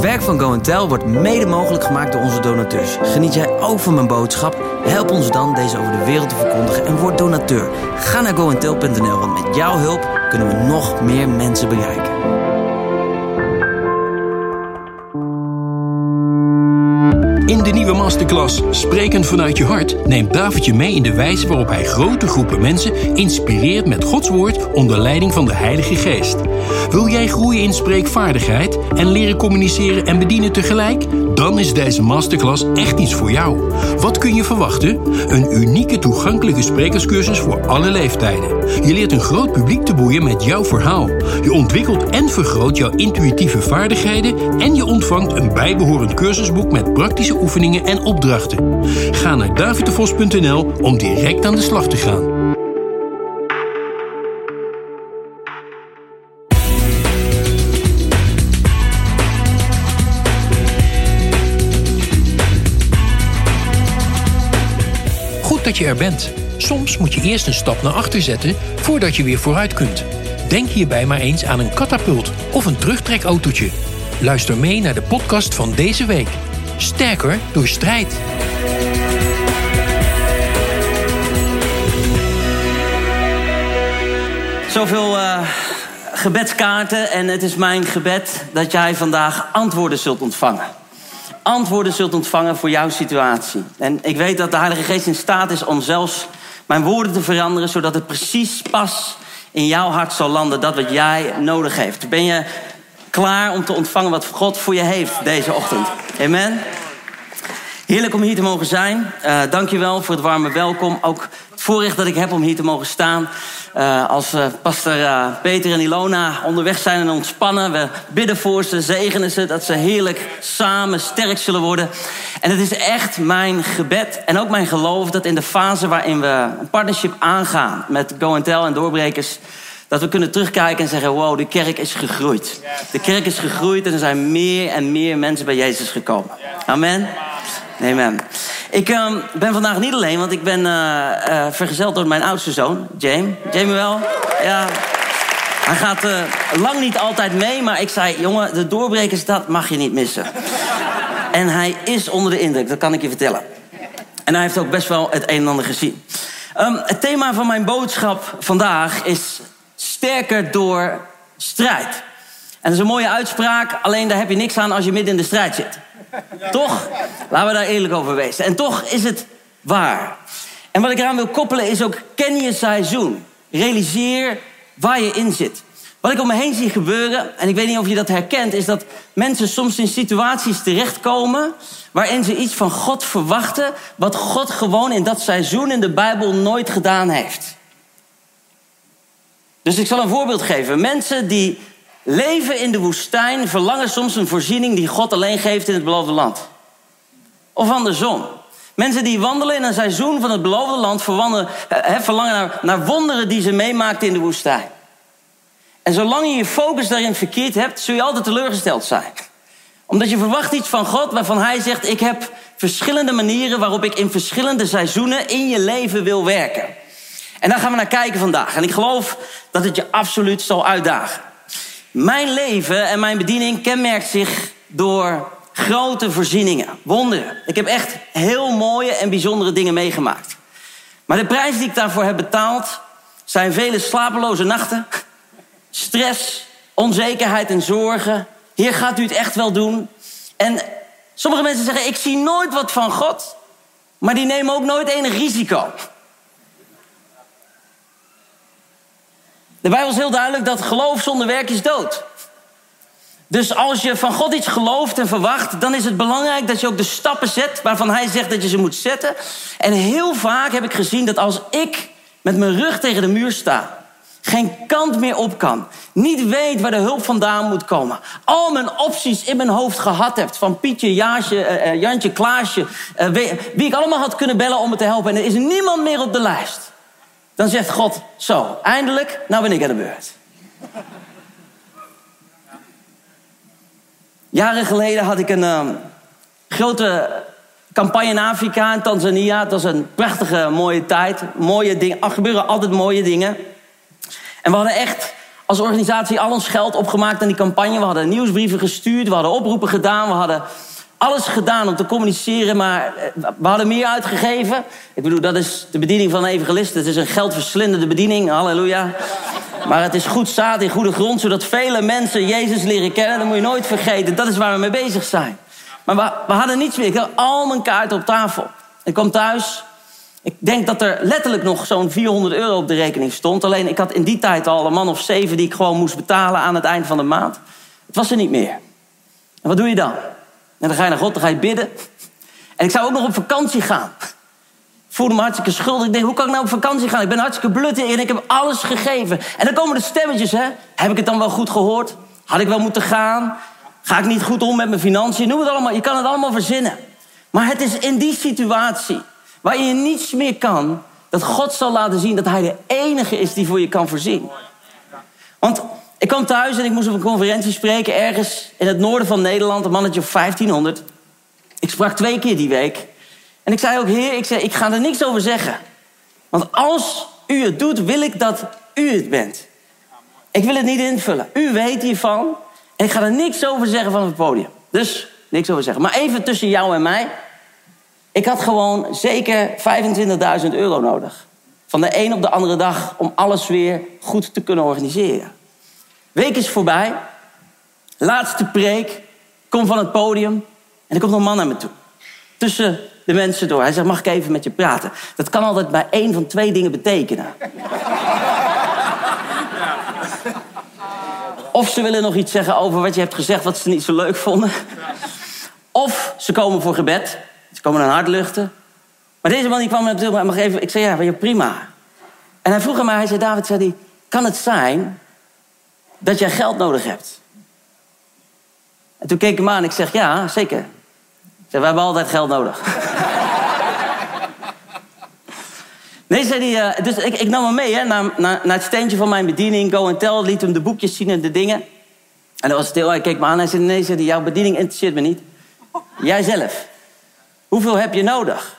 Het werk van Go Tel wordt mede mogelijk gemaakt door onze donateurs. Geniet jij ook van mijn boodschap? Help ons dan deze over de wereld te verkondigen en word donateur. Ga naar goentel.nl, want met jouw hulp kunnen we nog meer mensen bereiken. In de nieuwe masterclass Spreken vanuit je hart neemt David je mee in de wijze waarop hij grote groepen mensen inspireert met Gods woord onder leiding van de Heilige Geest. Wil jij groeien in spreekvaardigheid en leren communiceren en bedienen tegelijk? Dan is deze masterclass echt iets voor jou. Wat kun je verwachten? Een unieke toegankelijke sprekerscursus voor alle leeftijden. Je leert een groot publiek te boeien met jouw verhaal. Je ontwikkelt en vergroot jouw intuïtieve vaardigheden en je ontvangt een bijbehorend cursusboek met praktische oefeningen en opdrachten. Ga naar davidevos.nl om direct aan de slag te gaan. Je er bent. Soms moet je eerst een stap naar achter zetten voordat je weer vooruit kunt. Denk hierbij maar eens aan een katapult of een terugtrekautootje. Luister mee naar de podcast van deze week. Sterker door strijd. Zoveel uh, gebedskaarten en het is mijn gebed dat jij vandaag antwoorden zult ontvangen. Antwoorden zult ontvangen voor jouw situatie. En ik weet dat de Heilige Geest in staat is om zelfs mijn woorden te veranderen, zodat het precies pas in jouw hart zal landen dat wat jij nodig heeft. Ben je klaar om te ontvangen wat God voor je heeft deze ochtend? Amen. Heerlijk om hier te mogen zijn. Uh, Dank je wel voor het warme welkom. Ook voorrecht dat ik heb om hier te mogen staan. Uh, als uh, pastor Peter en Ilona onderweg zijn en ontspannen. We bidden voor ze, zegenen ze, dat ze heerlijk samen sterk zullen worden. En het is echt mijn gebed en ook mijn geloof dat in de fase waarin we een partnership aangaan met Go Tel en Doorbrekers dat we kunnen terugkijken en zeggen: wow, de kerk is gegroeid. De kerk is gegroeid en er zijn meer en meer mensen bij Jezus gekomen. Amen. Amen. Ik uh, ben vandaag niet alleen, want ik ben uh, uh, vergezeld door mijn oudste zoon, Jamie. Jamie wel? Ja. Hij gaat uh, lang niet altijd mee, maar ik zei: jongen, de doorbrekers, dat mag je niet missen. en hij is onder de indruk, dat kan ik je vertellen. En hij heeft ook best wel het een en ander gezien. Um, het thema van mijn boodschap vandaag is sterker door strijd. En dat is een mooie uitspraak, alleen daar heb je niks aan als je midden in de strijd zit. Toch? Laten we daar eerlijk over wezen. En toch is het waar. En wat ik eraan wil koppelen is ook ken je seizoen. Realiseer waar je in zit. Wat ik om me heen zie gebeuren, en ik weet niet of je dat herkent, is dat mensen soms in situaties terechtkomen waarin ze iets van God verwachten, wat God gewoon in dat seizoen in de Bijbel nooit gedaan heeft. Dus ik zal een voorbeeld geven. Mensen die leven in de woestijn verlangen soms een voorziening die God alleen geeft in het beloofde land. Of andersom. Mensen die wandelen in een seizoen van het beloofde land verlangen, verlangen naar, naar wonderen die ze meemaakten in de woestijn. En zolang je je focus daarin verkeerd hebt, zul je altijd teleurgesteld zijn. Omdat je verwacht iets van God waarvan Hij zegt: Ik heb verschillende manieren waarop ik in verschillende seizoenen in je leven wil werken. En daar gaan we naar kijken vandaag. En ik geloof dat het je absoluut zal uitdagen. Mijn leven en mijn bediening kenmerkt zich door grote voorzieningen, wonderen. Ik heb echt heel mooie en bijzondere dingen meegemaakt. Maar de prijs die ik daarvoor heb betaald zijn vele slapeloze nachten, stress, onzekerheid en zorgen. Heer, gaat u het echt wel doen? En sommige mensen zeggen: Ik zie nooit wat van God, maar die nemen ook nooit enig risico. De Bijbel is heel duidelijk dat geloof zonder werk is dood. Dus als je van God iets gelooft en verwacht, dan is het belangrijk dat je ook de stappen zet waarvan Hij zegt dat je ze moet zetten. En heel vaak heb ik gezien dat als ik met mijn rug tegen de muur sta, geen kant meer op kan, niet weet waar de hulp vandaan moet komen, al mijn opties in mijn hoofd gehad hebt, van Pietje, Jaasje, uh, Jantje, Klaasje, uh, wie, wie ik allemaal had kunnen bellen om me te helpen, en er is niemand meer op de lijst. Dan zegt God, zo, eindelijk, nou ben ik aan de beurt. Jaren geleden had ik een uh, grote campagne in Afrika, in Tanzania. Het was een prachtige, mooie tijd. Mooie dingen. Er gebeuren altijd mooie dingen. En we hadden echt als organisatie al ons geld opgemaakt aan die campagne. We hadden nieuwsbrieven gestuurd, we hadden oproepen gedaan, we hadden alles gedaan om te communiceren, maar eh, we hadden meer uitgegeven. Ik bedoel, dat is de bediening van een evangelist. Het is een geldverslindende bediening, halleluja. Maar het is goed zaad in goede grond, zodat vele mensen Jezus leren kennen. Dat moet je nooit vergeten. Dat is waar we mee bezig zijn. Maar we, hadden niets meer. Ik had al mijn kaarten op tafel. Ik kwam thuis. Ik denk dat er letterlijk nog zo'n 400 euro op de rekening stond. Alleen ik had in die tijd al een man of zeven die ik gewoon moest betalen aan het eind van de maand. Het was er niet meer. Wat doe je dan? En dan ga je naar God, dan ga je bidden. En ik zou ook nog op vakantie gaan. Ik voelde me hartstikke schuldig. Ik denk, hoe kan ik nou op vakantie gaan? Ik ben hartstikke blut en ik heb alles gegeven. En dan komen de stemmetjes, hè. Heb ik het dan wel goed gehoord? Had ik wel moeten gaan? Ga ik niet goed om met mijn financiën? Noem het allemaal. Je kan het allemaal verzinnen. Maar het is in die situatie waar je niets meer kan... dat God zal laten zien dat hij de enige is die voor je kan voorzien. Want ik kwam thuis en ik moest op een conferentie spreken... ergens in het noorden van Nederland, een mannetje of 1500. Ik sprak twee keer die week. En ik zei ook, heer, ik, zei, ik ga er niks over zeggen. Want als u het doet, wil ik dat u het bent. Ik wil het niet invullen. U weet hiervan. En ik ga er niks over zeggen van het podium. Dus niks over zeggen. Maar even tussen jou en mij. Ik had gewoon zeker 25.000 euro nodig. Van de een op de andere dag om alles weer goed te kunnen organiseren. Week is voorbij. Laatste preek. Kom van het podium. En er komt een man naar me toe. Tussen de mensen door. Hij zegt, mag ik even met je praten? Dat kan altijd bij één van twee dingen betekenen. Of ze willen nog iets zeggen over wat je hebt gezegd... wat ze niet zo leuk vonden. Of ze komen voor gebed. Ze komen een hart luchten. Maar deze man die kwam naar me toe. Mag even, ik zei, ja, prima. En hij vroeg aan mij, hij zei, David, zei hij, kan het zijn dat jij geld nodig hebt? En toen keek ik hem aan en ik zeg, ja, zeker. Zeg, we hebben altijd geld nodig. Nee, zei hij. Uh, dus ik, ik, nam hem mee hè, naar, naar, naar, het steentje van mijn bediening. Go and Tell. Liet hem de boekjes zien en de dingen. En dat was stil. Hij keek me aan en zei: Nee, zei hij, jouw bediening interesseert me niet. Jijzelf. Hoeveel heb je nodig?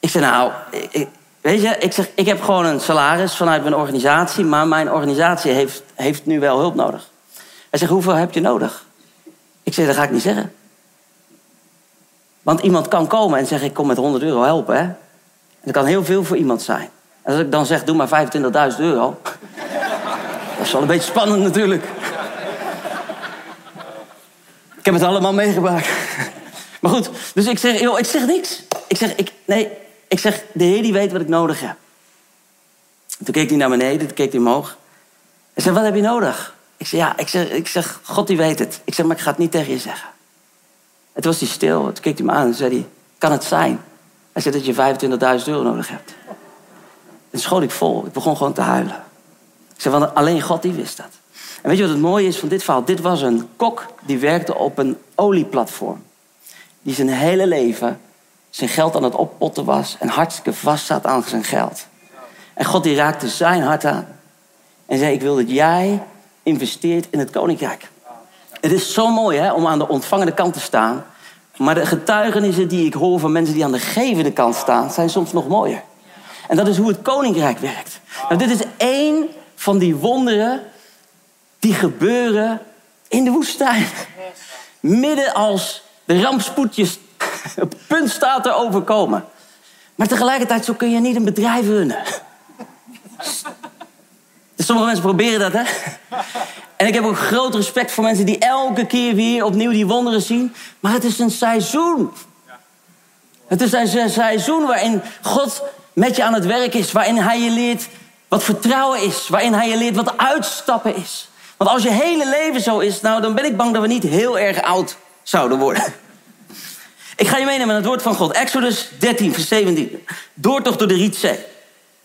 Ik zei: Nou, ik, weet je, ik, zeg, ik heb gewoon een salaris vanuit mijn organisatie. Maar mijn organisatie heeft, heeft nu wel hulp nodig. Hij zegt: Hoeveel heb je nodig? Ik zeg: Dat ga ik niet zeggen. Want iemand kan komen en zeggen: Ik kom met 100 euro helpen. Hè? dat kan heel veel voor iemand zijn. En als ik dan zeg, doe maar 25.000 euro. dat is wel een beetje spannend natuurlijk. ik heb het allemaal meegemaakt. maar goed, dus ik zeg, joh, ik zeg niks. Ik zeg, ik, nee, ik zeg, de Heer die weet wat ik nodig heb. toen keek hij naar beneden, toen keek hij omhoog. Hij zei, wat heb je nodig? Ik zeg, ja, ik zeg, ik zeg, God die weet het. Ik zeg, maar ik ga het niet tegen je zeggen. En toen was hij stil. Toen keek hij me aan en zei kan het zijn hij zei dat je 25.000 euro nodig hebt. En schoot ik vol. Ik begon gewoon te huilen. Ik zei, want alleen God die wist dat. En weet je wat het mooie is van dit verhaal? Dit was een kok die werkte op een olieplatform. Die zijn hele leven zijn geld aan het oppotten was en hartstikke vast zat aan zijn geld. En God die raakte zijn hart aan. En zei, ik wil dat jij investeert in het koninkrijk. Het is zo mooi hè, om aan de ontvangende kant te staan. Maar de getuigenissen die ik hoor van mensen die aan de gevende kant staan, zijn soms nog mooier. En dat is hoe het koninkrijk werkt. Nou, dit is één van die wonderen die gebeuren in de woestijn. Midden als de rampspoedjes op punt staat te overkomen. Maar tegelijkertijd, zo kun je niet een bedrijf runnen. Dus sommige mensen proberen dat, hè? En ik heb ook groot respect voor mensen die elke keer weer opnieuw die wonderen zien. Maar het is een seizoen. Het is een seizoen waarin God met je aan het werk is. Waarin hij je leert wat vertrouwen is. Waarin hij je leert wat uitstappen is. Want als je hele leven zo is, nou, dan ben ik bang dat we niet heel erg oud zouden worden. Ik ga je meenemen naar het woord van God. Exodus 13, vers 17. Doortocht door de Rietzee.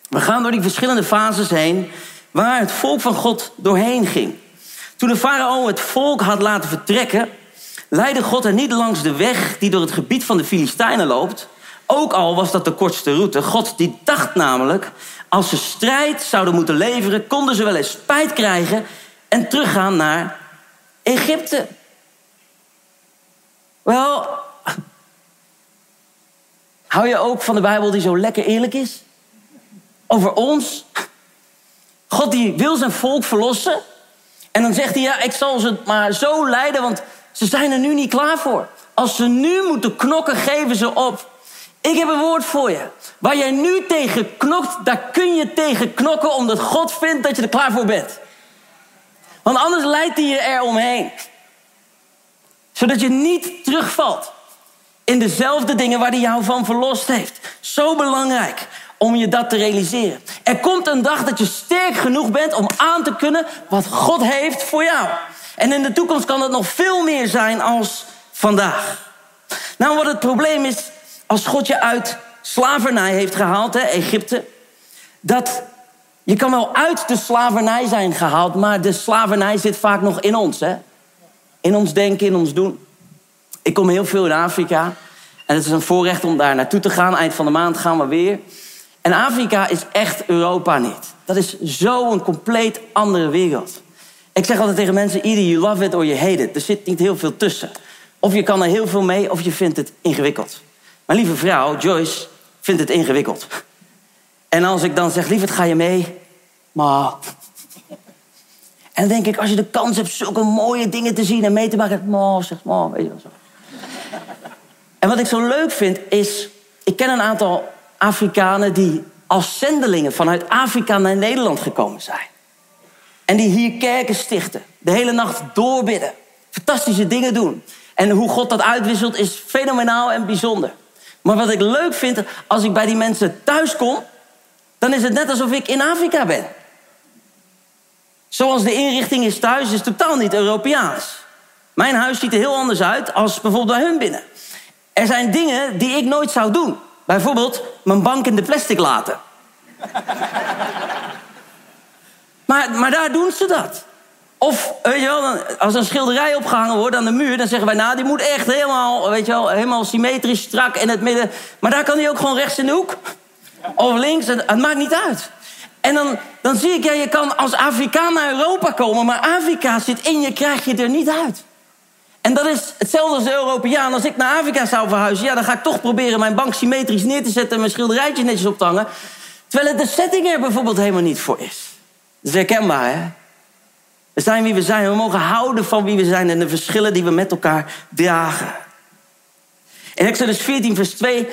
We gaan door die verschillende fases heen waar het volk van God doorheen ging. Toen de farao het volk had laten vertrekken, leidde God hen niet langs de weg die door het gebied van de Filistijnen loopt. Ook al was dat de kortste route. God die dacht namelijk, als ze strijd zouden moeten leveren, konden ze wel eens spijt krijgen en teruggaan naar Egypte. Wel, hou je ook van de Bijbel die zo lekker eerlijk is? Over ons? God die wil zijn volk verlossen. En dan zegt hij, ja, ik zal ze maar zo leiden, want ze zijn er nu niet klaar voor. Als ze nu moeten knokken, geven ze op. Ik heb een woord voor je. Waar jij nu tegen knokt, daar kun je tegen knokken, omdat God vindt dat je er klaar voor bent. Want anders leidt hij je er omheen. Zodat je niet terugvalt in dezelfde dingen waar hij jou van verlost heeft. Zo belangrijk om je dat te realiseren. Er komt een dag dat je sterk genoeg bent om aan te kunnen wat God heeft voor jou. En in de toekomst kan het nog veel meer zijn als vandaag. Nou, wat het probleem is, als God je uit slavernij heeft gehaald, hè, Egypte, dat je kan wel uit de slavernij zijn gehaald, maar de slavernij zit vaak nog in ons. Hè? In ons denken, in ons doen. Ik kom heel veel in Afrika. En het is een voorrecht om daar naartoe te gaan. Eind van de maand gaan we weer. En Afrika is echt Europa niet. Dat is zo'n compleet andere wereld. Ik zeg altijd tegen mensen: either you love it or you hate it. Er zit niet heel veel tussen. Of je kan er heel veel mee, of je vindt het ingewikkeld. Mijn lieve vrouw, Joyce, vindt het ingewikkeld. En als ik dan zeg: lieverd, ga je mee? Maar. En dan denk ik, als je de kans hebt zulke mooie dingen te zien en mee te maken, ma, zeg maar, weet je wel zo. En wat ik zo leuk vind is, ik ken een aantal Afrikanen die als zendelingen vanuit Afrika naar Nederland gekomen zijn. En die hier kerken stichten, de hele nacht doorbidden, fantastische dingen doen. En hoe God dat uitwisselt is fenomenaal en bijzonder. Maar wat ik leuk vind, als ik bij die mensen thuis kom, dan is het net alsof ik in Afrika ben. Zoals de inrichting is thuis, is totaal niet Europeaans. Mijn huis ziet er heel anders uit als bijvoorbeeld bij hun binnen. Er zijn dingen die ik nooit zou doen. Bijvoorbeeld mijn bank in de plastic laten. maar, maar daar doen ze dat. Of, weet als een schilderij opgehangen wordt aan de muur... dan zeggen wij, nou, die moet echt helemaal, weet je wel, helemaal symmetrisch, strak in het midden. Maar daar kan die ook gewoon rechts in de hoek. Of links, het maakt niet uit. En dan, dan zie ik, ja, je kan als Afrikaan naar Europa komen... maar Afrika zit in je, krijg je er niet uit. En dat is hetzelfde als de Europeaan. Als ik naar Afrika zou verhuizen, ja, dan ga ik toch proberen mijn bank symmetrisch neer te zetten en mijn schilderijtjes netjes op te hangen. Terwijl het de setting er bijvoorbeeld helemaal niet voor is. Dat is herkenbaar, hè? We zijn wie we zijn. We mogen houden van wie we zijn en de verschillen die we met elkaar dragen. In Exodus 14, vers 2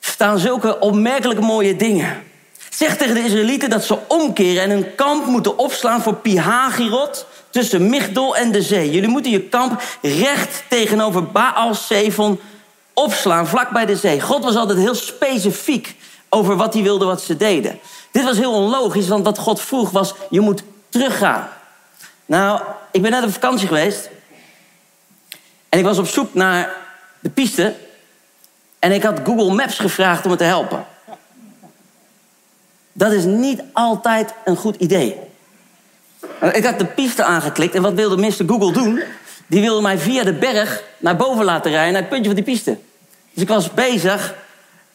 staan zulke opmerkelijk mooie dingen. Zeg tegen de Israëlieten dat ze omkeren en hun kamp moeten opslaan voor Pihagirot tussen Migdol en de zee. Jullie moeten je kamp recht tegenover Baal Zephon opslaan, vlak bij de zee. God was altijd heel specifiek over wat hij wilde wat ze deden. Dit was heel onlogisch, want wat God vroeg was: je moet teruggaan. Nou, ik ben net op vakantie geweest. En ik was op zoek naar de piste. En ik had Google Maps gevraagd om me te helpen. Dat is niet altijd een goed idee. Ik had de piste aangeklikt en wat wilde Mr. Google doen? Die wilde mij via de berg naar boven laten rijden, naar het puntje van die piste. Dus ik was bezig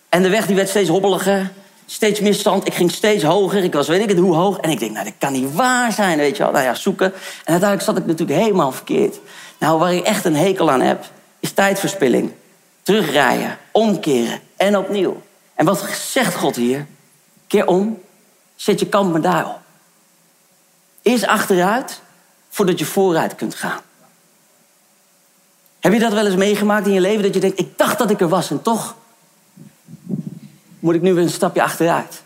en de weg die werd steeds hobbeliger, steeds meer zand. Ik ging steeds hoger, ik was weet ik het hoe hoog. En ik denk, nou, dat kan niet waar zijn, weet je wel. Nou ja, zoeken. En uiteindelijk zat ik natuurlijk helemaal verkeerd. Nou, waar ik echt een hekel aan heb, is tijdverspilling. Terugrijden, omkeren en opnieuw. En wat zegt God hier? Keer om, zet je kant maar daarop. Eerst achteruit, voordat je vooruit kunt gaan. Heb je dat wel eens meegemaakt in je leven? Dat je denkt, ik dacht dat ik er was en toch moet ik nu weer een stapje achteruit.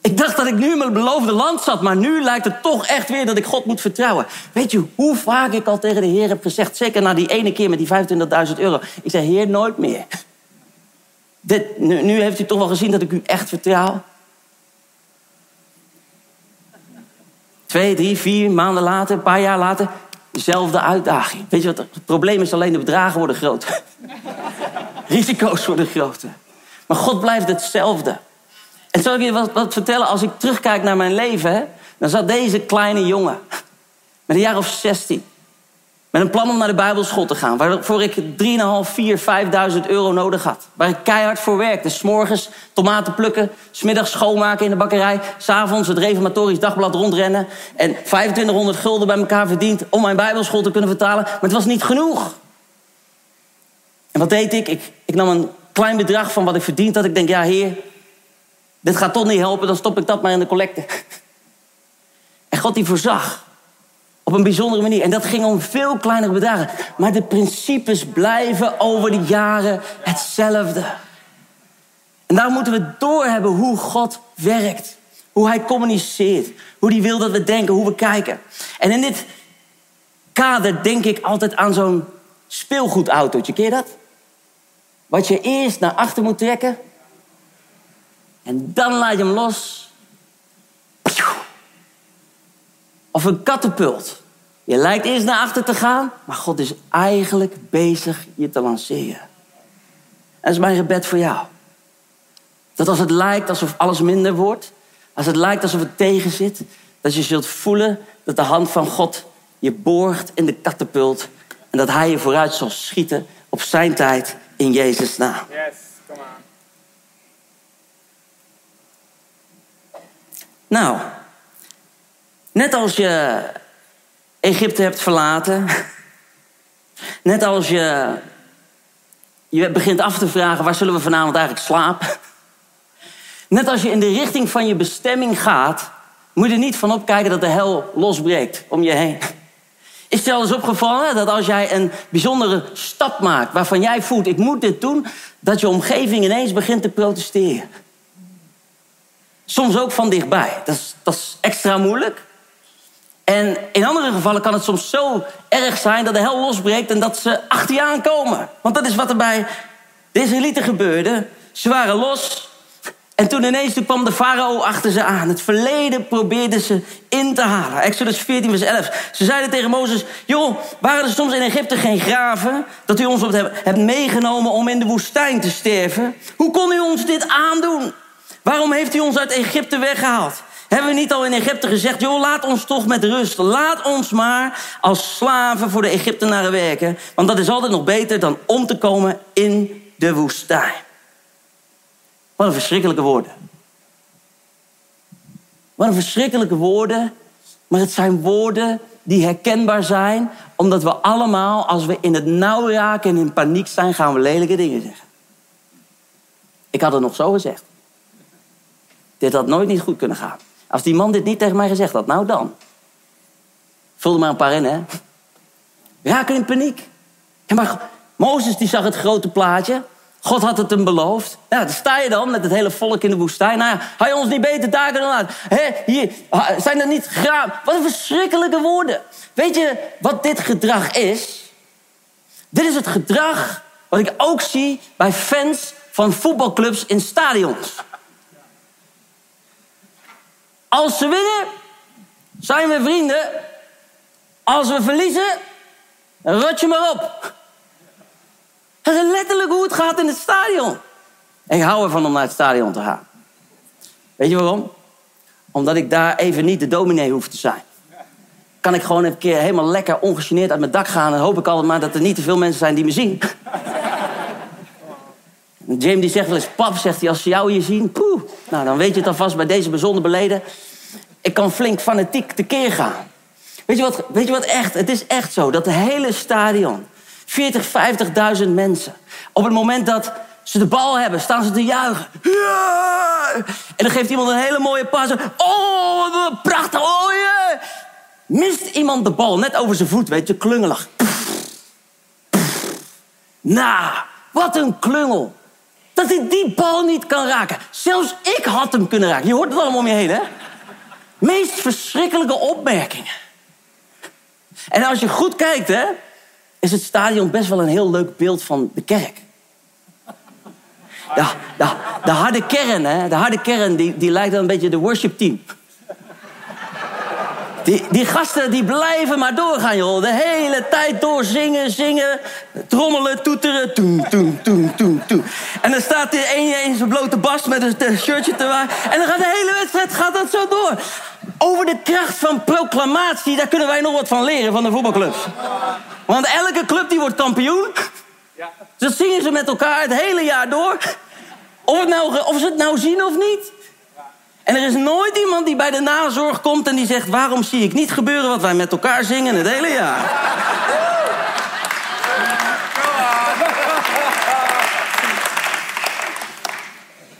Ik dacht dat ik nu in mijn beloofde land zat, maar nu lijkt het toch echt weer dat ik God moet vertrouwen. Weet je hoe vaak ik al tegen de Heer heb gezegd, zeker na die ene keer met die 25.000 euro. Ik zei, Heer, nooit meer. Dit, nu, nu heeft u toch wel gezien dat ik u echt vertrouw. Twee, drie, vier maanden later, een paar jaar later, dezelfde uitdaging. Weet je wat het probleem is? Alleen de bedragen worden groter. Risico's worden groter. Maar God blijft hetzelfde. En zal ik je wat, wat vertellen? Als ik terugkijk naar mijn leven, dan zat deze kleine jongen met een jaar of 16 met een plan om naar de Bijbelschool te gaan. Waarvoor ik 3,5, 4, 5.000 euro nodig had. Waar ik keihard voor werkte. S'morgens tomaten plukken. Smiddags schoonmaken in de bakkerij. S'avonds het reformatorisch dagblad rondrennen. En 2500 gulden bij elkaar verdiend om mijn Bijbelschool te kunnen vertalen. Maar het was niet genoeg. En wat deed ik? Ik, ik nam een klein bedrag van wat ik verdiend had. Ik denk, ja heer, dit gaat toch niet helpen, dan stop ik dat maar in de collecte. En God die voorzag. Op een bijzondere manier. En dat ging om veel kleinere bedragen. Maar de principes blijven over de jaren hetzelfde. En daar moeten we doorhebben hoe God werkt. Hoe hij communiceert. Hoe hij wil dat we denken, hoe we kijken. En in dit kader denk ik altijd aan zo'n speelgoedautootje. Ken je dat? Wat je eerst naar achter moet trekken. En dan laat je hem los. Of een katapult. Je lijkt eerst naar achter te gaan, maar God is eigenlijk bezig je te lanceren. Dat is mijn gebed voor jou. Dat als het lijkt alsof alles minder wordt, als het lijkt alsof het tegen zit, dat je zult voelen dat de hand van God je borgt in de katapult en dat Hij je vooruit zal schieten op zijn tijd in Jezus' naam. Yes, come on. Nou, net als je Egypte hebt verlaten, net als je je begint af te vragen waar zullen we vanavond eigenlijk slapen, net als je in de richting van je bestemming gaat, moet je er niet van opkijken dat de hel losbreekt om je heen. Is het je al eens opgevallen dat als jij een bijzondere stap maakt waarvan jij voelt, ik moet dit doen, dat je omgeving ineens begint te protesteren? Soms ook van dichtbij. Dat is, dat is extra moeilijk. En in andere gevallen kan het soms zo erg zijn dat de hel losbreekt en dat ze achter je aankomen. Want dat is wat er bij de Israëlieten gebeurde. Ze waren los, en toen ineens toen kwam de farao achter ze aan. Het verleden probeerden ze in te halen. Exodus 14, vers 11. Ze zeiden tegen Mozes: Joh, waren er soms in Egypte geen graven? Dat u ons hebt meegenomen om in de woestijn te sterven? Hoe kon u ons dit aandoen? Waarom heeft u ons uit Egypte weggehaald? Hebben we niet al in Egypte gezegd: Joh, laat ons toch met rust. Laat ons maar als slaven voor de Egyptenaren werken. Want dat is altijd nog beter dan om te komen in de woestijn. Wat een verschrikkelijke woorden. Wat een verschrikkelijke woorden. Maar het zijn woorden die herkenbaar zijn, omdat we allemaal, als we in het nauw raken en in paniek zijn, gaan we lelijke dingen zeggen. Ik had het nog zo gezegd. Dit had nooit niet goed kunnen gaan. Als die man dit niet tegen mij gezegd had, nou dan. Vul er maar een paar in, hè. Raken in paniek. Maar Mozes die zag het grote plaatje. God had het hem beloofd. Ja, dan sta je dan met het hele volk in de woestijn. Nou je ons niet beter taken dan laat? hier, zijn er niet graven? Wat een verschrikkelijke woorden. Weet je wat dit gedrag is? Dit is het gedrag wat ik ook zie bij fans van voetbalclubs in stadions. Als ze winnen, zijn we vrienden. Als we verliezen, rot je maar op. Dat is letterlijk hoe het gaat in het stadion. En ik hou ervan om naar het stadion te gaan. Weet je waarom? Omdat ik daar even niet de dominee hoef te zijn. Kan ik gewoon een keer helemaal lekker ongegeneerd uit mijn dak gaan... en hoop ik altijd maar dat er niet te veel mensen zijn die me zien. James die zegt wel eens, pap, zegt hij, als ze jou hier zien... Poeh, nou, dan weet je het alvast bij deze bijzonder beleden. Ik kan flink fanatiek tekeer gaan. Weet je, wat, weet je wat echt? Het is echt zo dat de hele stadion 40, 50.000 mensen. Op het moment dat ze de bal hebben, staan ze te juichen. Ja! En dan geeft iemand een hele mooie pas. Oh, prachtig. Oh, yeah. Mist iemand de bal net over zijn voet, weet je, klungelig. Nou, wat een klungel. Dat hij die bal niet kan raken. Zelfs ik had hem kunnen raken. Je hoort het allemaal om je heen, hè? Meest verschrikkelijke opmerkingen. En als je goed kijkt, hè, is het stadion best wel een heel leuk beeld van de kerk. De, de harde kern, hè, de harde kern die, die lijkt dan een beetje de worship team. Die, die gasten die blijven maar doorgaan, joh. De hele tijd door zingen, zingen, trommelen, toeteren. Toem, toem, toem, toem, toem. En dan staat er een in zijn blote bast met een shirtje te waar. En dan gaat de hele wedstrijd gaat dat zo door. Over de kracht van proclamatie, daar kunnen wij nog wat van leren van de voetbalclubs. Want elke club die wordt kampioen. Ja. Dat zingen ze met elkaar het hele jaar door. Of, het nou, of ze het nou zien of niet. En er is nooit iemand die bij de nazorg komt en die zegt... waarom zie ik niet gebeuren wat wij met elkaar zingen het hele jaar?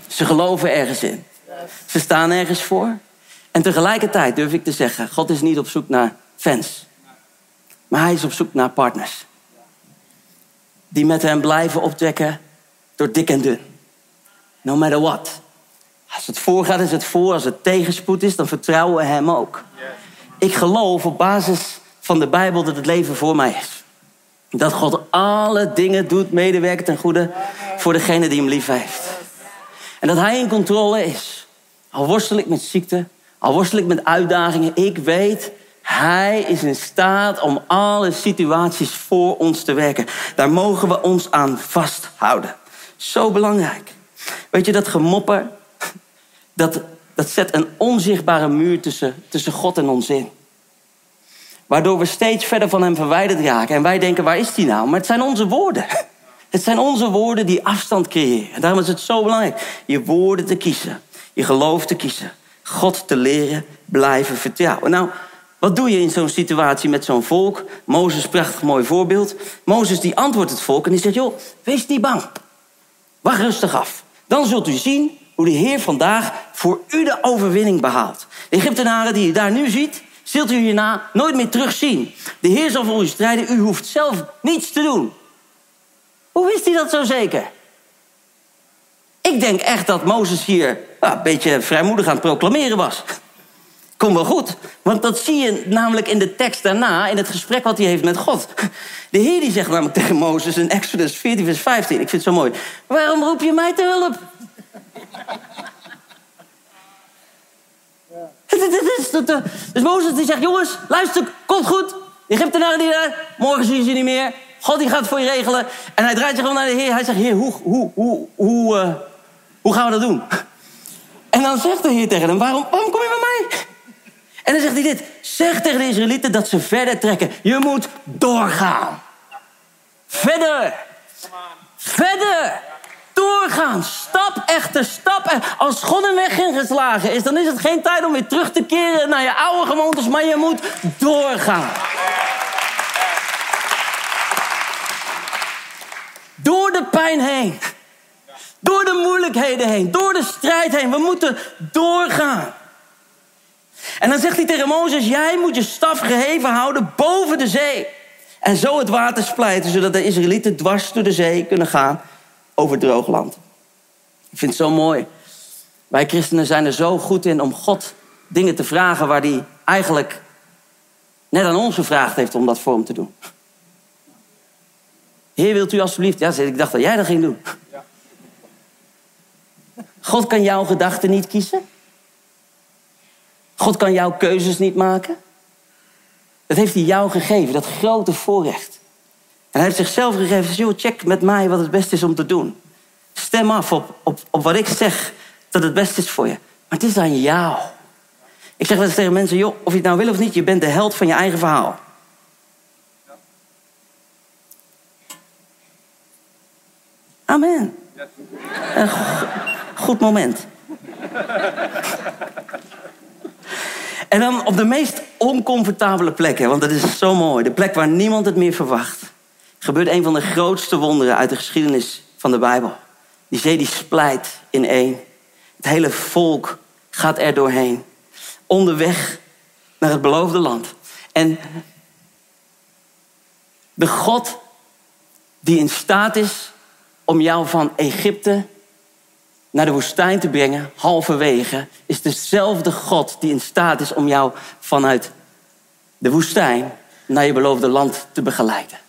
Ze geloven ergens in. Ze staan ergens voor. En tegelijkertijd durf ik te zeggen: God is niet op zoek naar fans. Maar hij is op zoek naar partners. Die met hem blijven optrekken door dik en dun. No matter what. Als het voorgaat, is het voor. Als het tegenspoed is, dan vertrouwen we hem ook. Ik geloof op basis van de Bijbel dat het leven voor mij is. Dat God alle dingen doet, medewerken ten goede voor degene die hem lief heeft. En dat hij in controle is. Al worstel ik met ziekte, al worstel ik met uitdagingen, ik weet, hij is in staat om alle situaties voor ons te werken. Daar mogen we ons aan vasthouden. Zo belangrijk. Weet je, dat gemopper, dat, dat zet een onzichtbare muur tussen, tussen God en ons in. Waardoor we steeds verder van hem verwijderd raken. En wij denken, waar is die nou? Maar het zijn onze woorden. Het zijn onze woorden die afstand creëren. En daarom is het zo belangrijk je woorden te kiezen. Je geloof te kiezen. God te leren blijven vertrouwen. Nou, wat doe je in zo'n situatie met zo'n volk? Mozes, prachtig mooi voorbeeld. Mozes die antwoordt het volk en die zegt... joh, wees niet bang. Wacht rustig af. Dan zult u zien hoe de Heer vandaag voor u de overwinning behaalt. De Egyptenaren die je daar nu ziet... zult u hierna nooit meer terugzien. De Heer zal voor u strijden. U hoeft zelf niets te doen. Hoe wist hij dat zo zeker? Ik denk echt dat Mozes hier een beetje vrijmoedig aan het proclameren was. Kom wel goed, want dat zie je namelijk in de tekst daarna, in het gesprek wat hij heeft met God. De Heer die zegt namelijk tegen Mozes in Exodus 14, vers 15, ik vind het zo mooi. Waarom roep je mij te hulp? Dus Mozes die zegt, jongens, luister, komt goed. De Egyptenaren die daar, morgen zie je ze niet meer. God die gaat voor je regelen. En hij draait zich gewoon naar de Heer. Hij zegt, Heer, hoe, hoe, hoe, hoe, uh, hoe gaan we dat doen? En dan zegt de Heer tegen hem, waarom, waarom kom je bij mij? En dan zegt hij dit, zeg tegen de Israëlieten dat ze verder trekken. Je moet doorgaan. Verder. Verder. Doorgaan. Stap echter stap. Als God een weg ingeslagen is, dan is het geen tijd om weer terug te keren naar je oude gewoontes, maar je moet doorgaan. Door de pijn heen. Door de moeilijkheden heen. Door de strijd heen. We moeten doorgaan. En dan zegt hij tegen Mozes: Jij moet je staf geheven houden boven de zee. En zo het water splijten, zodat de Israëlieten dwars door de zee kunnen gaan over droog land. Ik vind het zo mooi. Wij christenen zijn er zo goed in om God dingen te vragen waar hij eigenlijk net aan ons gevraagd heeft om dat voor hem te doen. Heer, wilt u alsjeblieft? Ja, ik dacht dat jij dat ging doen. God kan jouw gedachten niet kiezen. God kan jouw keuzes niet maken. Dat heeft hij jou gegeven, dat grote voorrecht. En hij heeft zichzelf gegeven, joh, check met mij wat het beste is om te doen. Stem af op, op, op wat ik zeg dat het beste is voor je. Maar het is aan jou. Ik zeg wel eens tegen mensen, joh, of je het nou wil of niet, je bent de held van je eigen verhaal. Amen. Een goed moment. En dan op de meest oncomfortabele plekken, want dat is zo mooi. De plek waar niemand het meer verwacht. Gebeurt een van de grootste wonderen uit de geschiedenis van de Bijbel. Die zee die splijt in één. Het hele volk gaat er doorheen. Onderweg naar het beloofde land. En de God die in staat is om jou van Egypte naar de woestijn te brengen, halverwege, is dezelfde God die in staat is om jou vanuit de woestijn naar je beloofde land te begeleiden.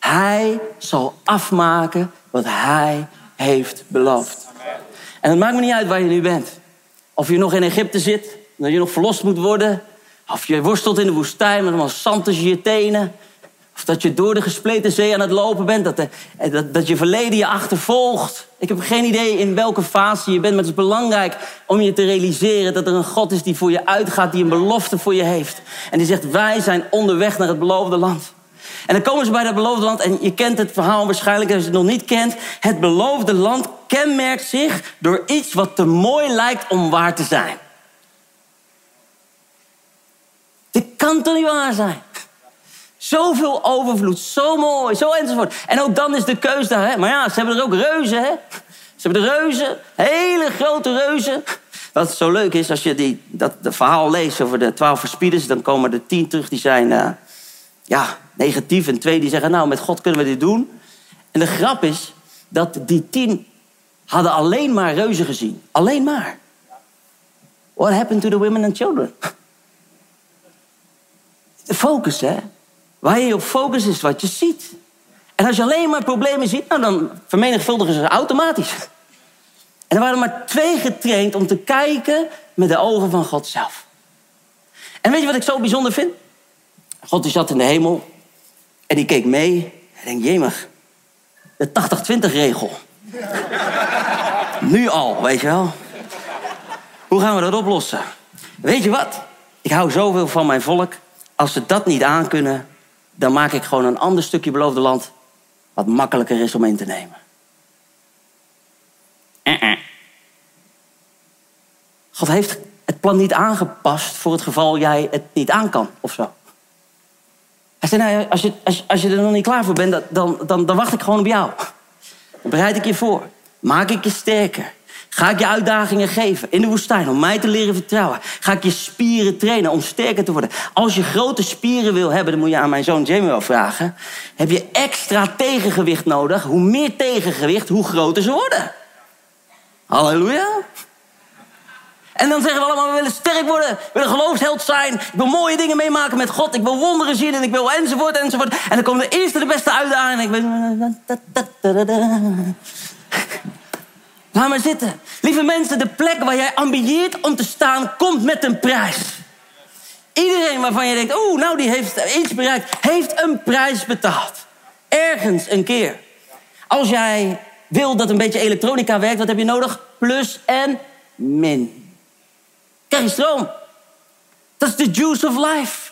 Hij zal afmaken wat hij heeft beloofd. En het maakt me niet uit waar je nu bent. Of je nog in Egypte zit, dat je nog verlost moet worden. Of je worstelt in de woestijn met allemaal zand tussen je tenen. Of dat je door de gespleten zee aan het lopen bent. Dat, dat, dat je verleden je achtervolgt. Ik heb geen idee in welke fase je bent. Maar het is belangrijk om je te realiseren dat er een God is die voor je uitgaat. Die een belofte voor je heeft. En die zegt wij zijn onderweg naar het beloofde land. En dan komen ze bij dat beloofde land. En je kent het verhaal waarschijnlijk als je het nog niet kent. Het beloofde land kenmerkt zich door iets wat te mooi lijkt om waar te zijn. Dit kan toch niet waar zijn? Zoveel overvloed, zo mooi, zo enzovoort. En ook dan is de keus daar. Hè? Maar ja, ze hebben er ook reuzen, hè? Ze hebben de reuzen, hele grote reuzen. Wat zo leuk is, als je die, dat de verhaal leest over de twaalf verspieders... dan komen er tien terug die zijn uh, ja, negatief. En twee die zeggen, nou, met God kunnen we dit doen. En de grap is dat die tien hadden alleen maar reuzen gezien. Alleen maar. What happened to the women and children? De focus, hè? Waar je op focus is wat je ziet. En als je alleen maar problemen ziet, nou, dan vermenigvuldigen ze automatisch. En er waren maar twee getraind om te kijken met de ogen van God zelf. En weet je wat ik zo bijzonder vind? God die zat in de hemel en die keek mee. En denk, jemig, de 80-20 regel. nu al, weet je wel. Hoe gaan we dat oplossen? Weet je wat? Ik hou zoveel van mijn volk. Als ze dat niet aankunnen, dan maak ik gewoon een ander stukje beloofde land wat makkelijker is om in te nemen. Uh-uh. God heeft het plan niet aangepast voor het geval jij het niet aan kan of zo. Hij zei, nou, als, je, als, als je er nog niet klaar voor bent, dan, dan, dan wacht ik gewoon op jou. Dan bereid ik je voor. Maak ik je sterker. Ga ik je uitdagingen geven in de woestijn om mij te leren vertrouwen? Ga ik je spieren trainen om sterker te worden? Als je grote spieren wil hebben, dan moet je aan mijn zoon Jamie vragen. Heb je extra tegengewicht nodig? Hoe meer tegengewicht, hoe groter ze worden. Halleluja. En dan zeggen we allemaal, we willen sterk worden. We willen geloofsheld zijn. Ik wil mooie dingen meemaken met God. Ik wil wonderen zien en ik wil enzovoort enzovoort. En dan komt de eerste de beste uitdaging. En ik. Laat maar zitten. Lieve mensen, de plek waar jij ambieert om te staan, komt met een prijs. Iedereen waarvan je denkt, oeh, nou die heeft iets bereikt, heeft een prijs betaald. Ergens een keer. Als jij wil dat een beetje elektronica werkt, wat heb je nodig? Plus en min. Krijg je stroom. Dat is de juice of life.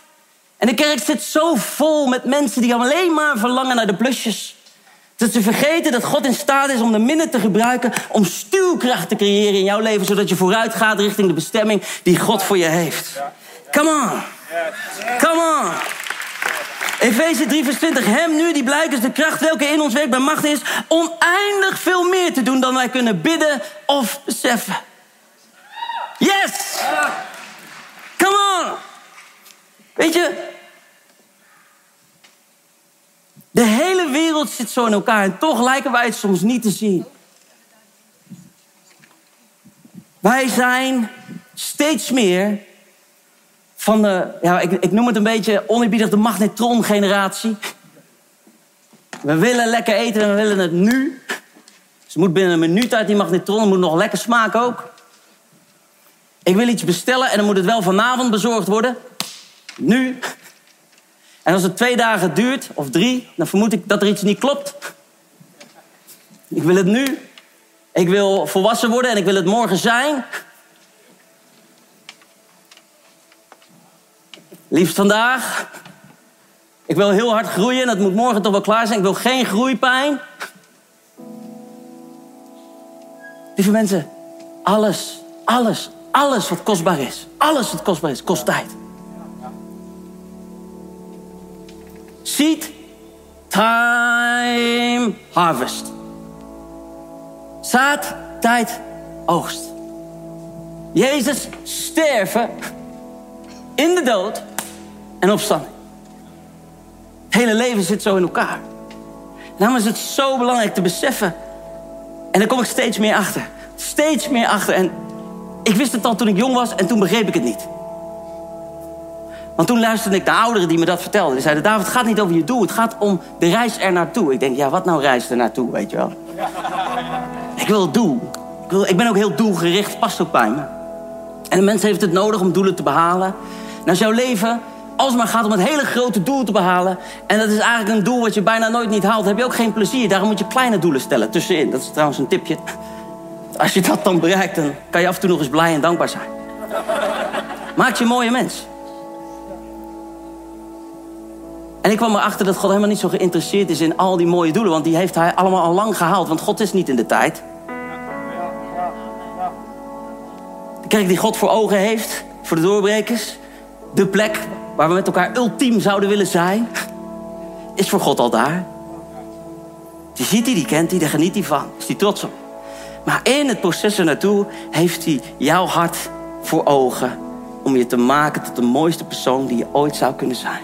En de kerk zit zo vol met mensen die alleen maar verlangen naar de plusjes. Dat ze vergeten dat God in staat is om de minnen te gebruiken om stuwkracht te creëren in jouw leven, zodat je vooruit gaat richting de bestemming die God voor je heeft. Come on. Come on. Efeze 3 vers 20. Hem nu die blijkt is de kracht welke in ons werkt bij macht is... oneindig veel meer te doen dan wij kunnen bidden of beseffen. Yes! Come on! Weet je, de hele wereld zit zo in elkaar en toch lijken wij het soms niet te zien. Wij zijn steeds meer van de, ja, ik, ik noem het een beetje oneerbiedig de magnetron-generatie. We willen lekker eten en we willen het nu. Dus moet binnen een minuut uit die magnetron. Moet nog lekker smaken ook. Ik wil iets bestellen en dan moet het wel vanavond bezorgd worden. Nu. En als het twee dagen duurt, of drie, dan vermoed ik dat er iets niet klopt. Ik wil het nu. Ik wil volwassen worden en ik wil het morgen zijn. Liefst vandaag. Ik wil heel hard groeien en dat moet morgen toch wel klaar zijn. Ik wil geen groeipijn. Lieve mensen, alles, alles, alles wat kostbaar is, alles wat kostbaar is, kost tijd. Seed, time, harvest. Zaad, tijd, oogst. Jezus sterven in de dood en opstanding. Het hele leven zit zo in elkaar. Daarom is het zo belangrijk te beseffen. En daar kom ik steeds meer achter. Steeds meer achter. En ik wist het al toen ik jong was en toen begreep ik het niet. Want toen luisterde ik naar ouderen die me dat vertelden. Die zeiden, David, het gaat niet over je doel. Het gaat om de reis er naartoe. Ik denk, ja, wat nou reis er naartoe, weet je wel? ik wil het doel. Ik, wil, ik ben ook heel doelgericht, past ook bij me. En de mens heeft het nodig om doelen te behalen. En als jouw leven alsmaar gaat om het hele grote doel te behalen... en dat is eigenlijk een doel wat je bijna nooit niet haalt... heb je ook geen plezier. Daarom moet je kleine doelen stellen tussenin. Dat is trouwens een tipje. Als je dat dan bereikt, dan kan je af en toe nog eens blij en dankbaar zijn. Maak je een mooie mens. En ik kwam erachter dat God helemaal niet zo geïnteresseerd is in al die mooie doelen. Want die heeft hij allemaal al lang gehaald. Want God is niet in de tijd. De kerk die God voor ogen heeft, voor de doorbrekers. De plek waar we met elkaar ultiem zouden willen zijn. Is voor God al daar. Die ziet hij, die kent hij, daar geniet hij van. Is hij trots op. Maar in het proces ernaartoe heeft hij jouw hart voor ogen om je te maken tot de mooiste persoon die je ooit zou kunnen zijn.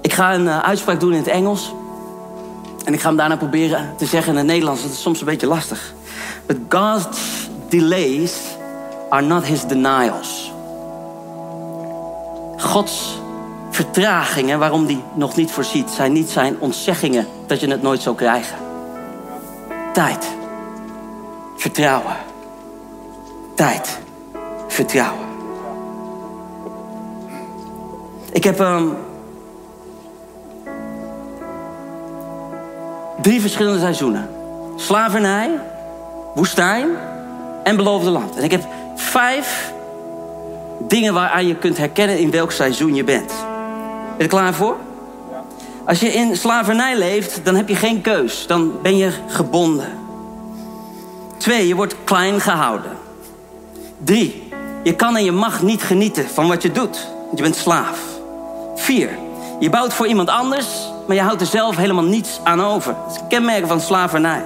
Ik ga een uh, uitspraak doen in het Engels. En ik ga hem daarna proberen te zeggen in het Nederlands. Dat is soms een beetje lastig. But God's delays are not his denials. Gods vertragingen, waarom hij nog niet voorziet, zijn niet zijn ontzeggingen dat je het nooit zou krijgen. Tijd. Vertrouwen. Tijd. Vertrouwen. Ik heb um, drie verschillende seizoenen: slavernij, woestijn en beloofde land. En ik heb vijf dingen waaraan je kunt herkennen in welk seizoen je bent. Ben je er klaar voor? Als je in slavernij leeft, dan heb je geen keus. Dan ben je gebonden. Twee, je wordt klein gehouden. Drie, je kan en je mag niet genieten van wat je doet. Want je bent slaaf. Vier, je bouwt voor iemand anders, maar je houdt er zelf helemaal niets aan over. Dat is een kenmerk van slavernij.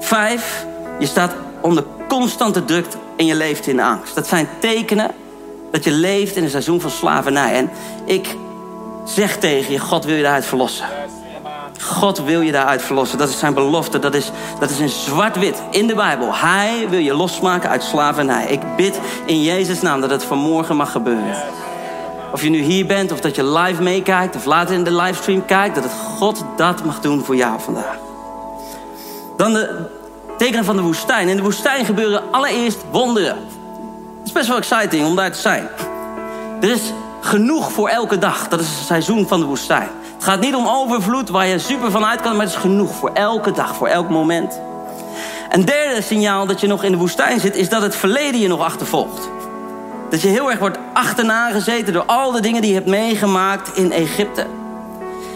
Vijf, je staat onder constante druk en je leeft in angst. Dat zijn tekenen dat je leeft in een seizoen van slavernij. En ik zeg tegen je, God wil je daaruit verlossen. God wil je daaruit verlossen. Dat is zijn belofte. Dat is, dat is in zwart-wit in de Bijbel. Hij wil je losmaken uit slavernij. Ik bid in Jezus' naam dat het vanmorgen mag gebeuren. Of je nu hier bent, of dat je live meekijkt, of later in de livestream kijkt, dat het God dat mag doen voor jou vandaag. Dan de tekenen van de woestijn. In de woestijn gebeuren allereerst wonderen. Het is best wel exciting om daar te zijn. Er is genoeg voor elke dag. Dat is het seizoen van de woestijn. Het gaat niet om overvloed waar je super van uit kan, maar het is genoeg voor elke dag, voor elk moment. Een derde signaal dat je nog in de woestijn zit, is dat het verleden je nog achtervolgt. Dat je heel erg wordt achterna gezeten door al de dingen die je hebt meegemaakt in Egypte.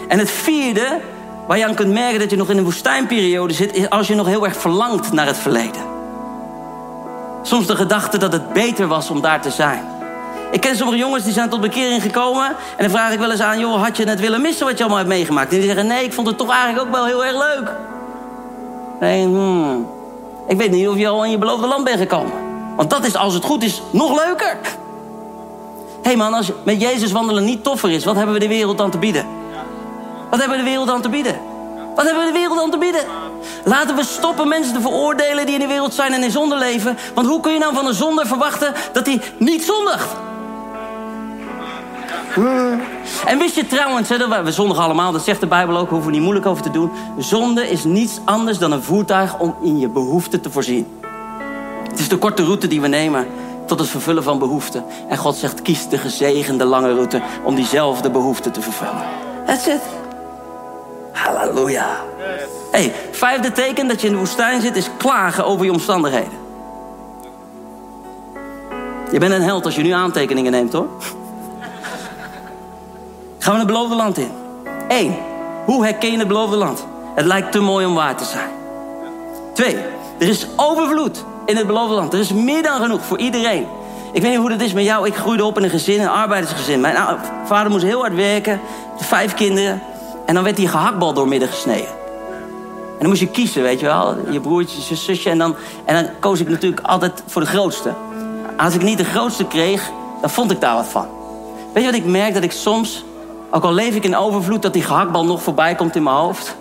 En het vierde, waar je aan kunt merken dat je nog in een woestijnperiode zit, is als je nog heel erg verlangt naar het verleden. Soms de gedachte dat het beter was om daar te zijn. Ik ken sommige jongens die zijn tot bekering gekomen. En dan vraag ik wel eens aan, joh, had je het willen missen wat je allemaal hebt meegemaakt? En die zeggen, nee, ik vond het toch eigenlijk ook wel heel erg leuk. Nee, hmm, ik weet niet of je al in je beloofde land bent gekomen. Want dat is, als het goed is, nog leuker. Hé hey man, als met Jezus wandelen niet toffer is, wat hebben we de wereld dan te bieden? Wat hebben we de wereld dan te bieden? Wat hebben we de wereld dan te bieden? Laten we stoppen mensen te veroordelen die in de wereld zijn en in zonde leven. Want hoe kun je nou van een zonde verwachten dat hij niet zondigt? En wist je trouwens, hè, we zondigen allemaal, dat zegt de Bijbel ook, hoeven we niet moeilijk over te doen. Zonde is niets anders dan een voertuig om in je behoeften te voorzien. Het is de korte route die we nemen tot het vervullen van behoeften. En God zegt, kies de gezegende lange route om diezelfde behoeften te vervullen. That's it. Halleluja. hey, vijfde teken dat je in de woestijn zit is klagen over je omstandigheden. Je bent een held als je nu aantekeningen neemt hoor. Gaan we het beloofde land in. Eén, hoe herken je het beloofde land? Het lijkt te mooi om waar te zijn. Twee, er is overvloed in het beloofde land. Er is meer dan genoeg voor iedereen. Ik weet niet hoe dat is met jou. Ik groeide op in een gezin, een arbeidersgezin. Mijn vader moest heel hard werken. Vijf kinderen. En dan werd die gehaktbal doormidden gesneden. En dan moest je kiezen, weet je wel. Je broertje, je zusje. En dan, en dan koos ik natuurlijk altijd voor de grootste. Als ik niet de grootste kreeg, dan vond ik daar wat van. Weet je wat ik merk? Dat ik soms, ook al leef ik in overvloed... dat die gehaktbal nog voorbij komt in mijn hoofd.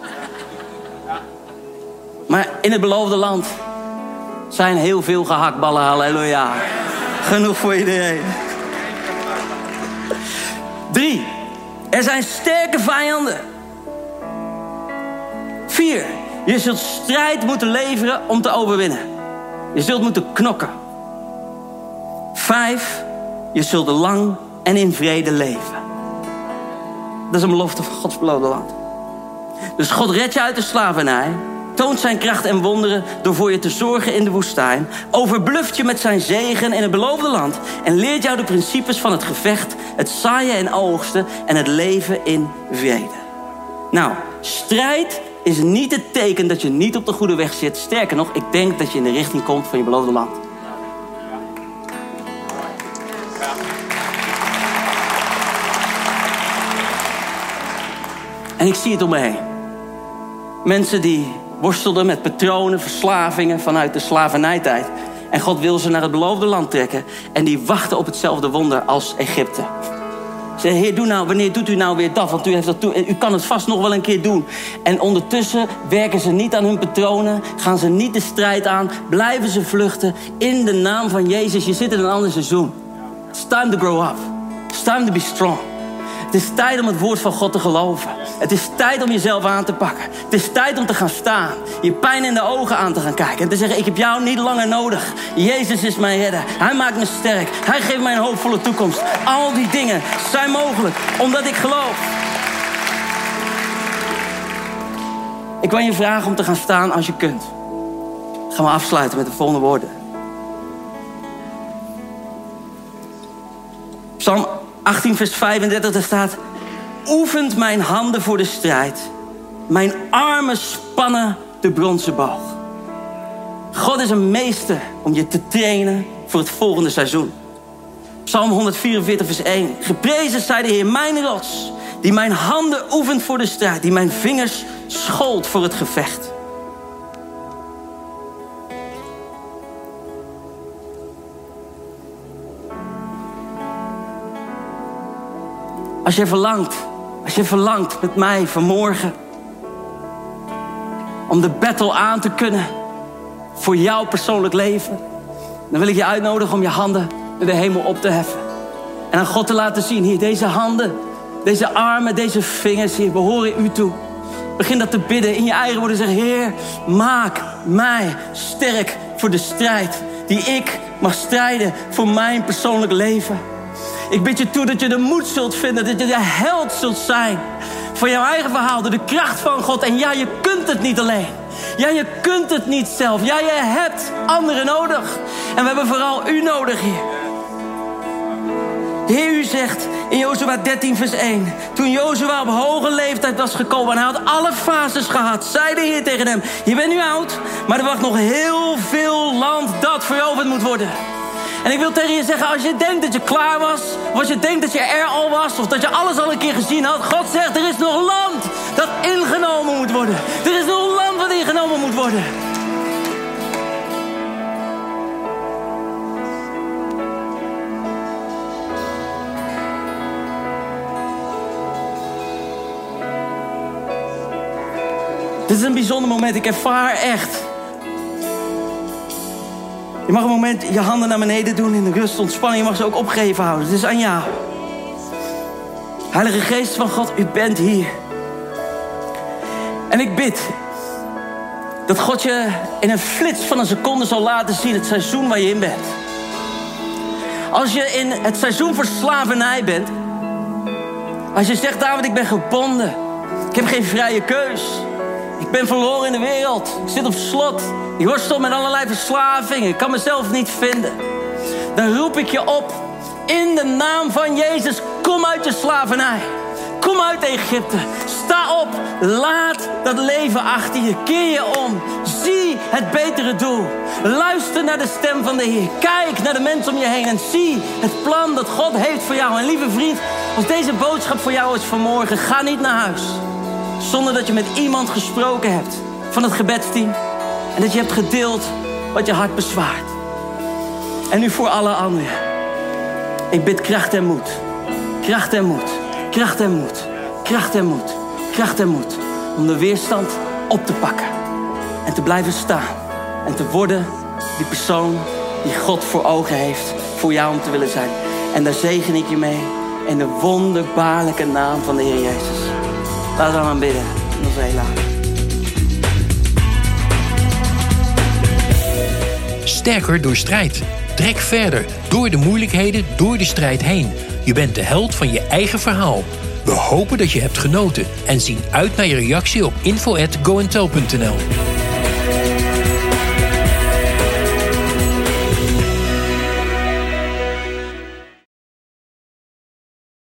Maar in het beloofde land zijn heel veel gehaktballen, halleluja. Genoeg voor iedereen. Drie, er zijn sterke vijanden. Vier, je zult strijd moeten leveren om te overwinnen. Je zult moeten knokken. Vijf, je zult lang en in vrede leven. Dat is een belofte van Gods beloofde land. Dus God redt je uit de slavernij toont zijn kracht en wonderen door voor je te zorgen in de woestijn, overbluft je met zijn zegen in het beloofde land en leert jou de principes van het gevecht, het zaaien en oogsten en het leven in vrede. Nou, strijd is niet het teken dat je niet op de goede weg zit. Sterker nog, ik denk dat je in de richting komt van je beloofde land. En ik zie het om me heen. Mensen die worstelden met patronen, verslavingen vanuit de slavernijtijd. En God wil ze naar het beloofde land trekken. En die wachten op hetzelfde wonder als Egypte. Ze heer, doe nou, wanneer doet u nou weer dat? Want u, heeft dat toe, u kan het vast nog wel een keer doen. En ondertussen werken ze niet aan hun patronen. Gaan ze niet de strijd aan. Blijven ze vluchten in de naam van Jezus. Je zit in een ander seizoen. It's time to grow up. It's time to be strong. Het is tijd om het woord van God te geloven. Het is tijd om jezelf aan te pakken. Het is tijd om te gaan staan. Je pijn in de ogen aan te gaan kijken. En te zeggen, ik heb jou niet langer nodig. Jezus is mijn redder. Hij maakt me sterk. Hij geeft mij een hoopvolle toekomst. Al die dingen zijn mogelijk. Omdat ik geloof. Ik wil je vragen om te gaan staan als je kunt. Gaan we afsluiten met de volgende woorden. Psalm 18, vers 35, daar staat... Oefent mijn handen voor de strijd. Mijn armen spannen de bronzen boog. God is een meester om je te trainen voor het volgende seizoen. Psalm 144, vers 1. Geprezen zij de Heer, mijn rots, die mijn handen oefent voor de strijd, die mijn vingers schold voor het gevecht. Als je verlangt, als je verlangt met mij vanmorgen om de battle aan te kunnen voor jouw persoonlijk leven, dan wil ik je uitnodigen om je handen naar de hemel op te heffen. En aan God te laten zien, hier, deze handen, deze armen, deze vingers, hier, behoren u toe. Begin dat te bidden in je eigen woorden. Zeg, Heer, maak mij sterk voor de strijd die ik mag strijden voor mijn persoonlijk leven. Ik bid je toe dat je de moed zult vinden, dat je de held zult zijn voor jouw eigen verhaal, door de kracht van God. En ja, je kunt het niet alleen. Ja, je kunt het niet zelf. Ja, je hebt anderen nodig. En we hebben vooral u nodig hier. Heer, u zegt in Jozua 13, vers 1. Toen Jozua op hoge leeftijd was gekomen en hij had alle fases gehad, zei de Heer tegen hem: Je bent nu oud, maar er wacht nog heel veel land dat veroverd moet worden. En ik wil tegen je zeggen, als je denkt dat je klaar was... of als je denkt dat je er al was... of dat je alles al een keer gezien had... God zegt, er is nog land dat ingenomen moet worden. Er is nog land wat ingenomen moet worden. Dit is een bijzonder moment. Ik ervaar echt je mag een moment je handen naar beneden doen in de rust, ontspanning. Je mag ze ook opgeven houden. Het is aan jou. Heilige Geest van God, u bent hier. En ik bid dat God je in een flits van een seconde zal laten zien het seizoen waar je in bent. Als je in het seizoen voor slavernij bent. Als je zegt, David, ik ben gebonden. Ik heb geen vrije keus. Ik ben verloren in de wereld. Ik zit op slot. Ik worstel met allerlei verslavingen. Ik kan mezelf niet vinden. Dan roep ik je op. In de naam van Jezus. Kom uit je slavernij. Kom uit Egypte. Sta op. Laat dat leven achter je. Keer je om. Zie het betere doel. Luister naar de stem van de Heer. Kijk naar de mensen om je heen. En zie het plan dat God heeft voor jou. En lieve vriend, als deze boodschap voor jou is vanmorgen. Ga niet naar huis. Zonder dat je met iemand gesproken hebt van het gebedsteam. En dat je hebt gedeeld wat je hart bezwaart. En nu voor alle anderen. Ik bid kracht en moed. Kracht en moed. Kracht en moed. Kracht en moed. Kracht en moed. Om de weerstand op te pakken. En te blijven staan. En te worden die persoon die God voor ogen heeft. Voor jou om te willen zijn. En daar zegen ik je mee. In de wonderbaarlijke naam van de Heer Jezus. Laten we dan bidden. Nog heel laat. Sterker door strijd. Trek verder, door de moeilijkheden, door de strijd heen. Je bent de held van je eigen verhaal. We hopen dat je hebt genoten en zien uit naar je reactie op info@goentel.nl.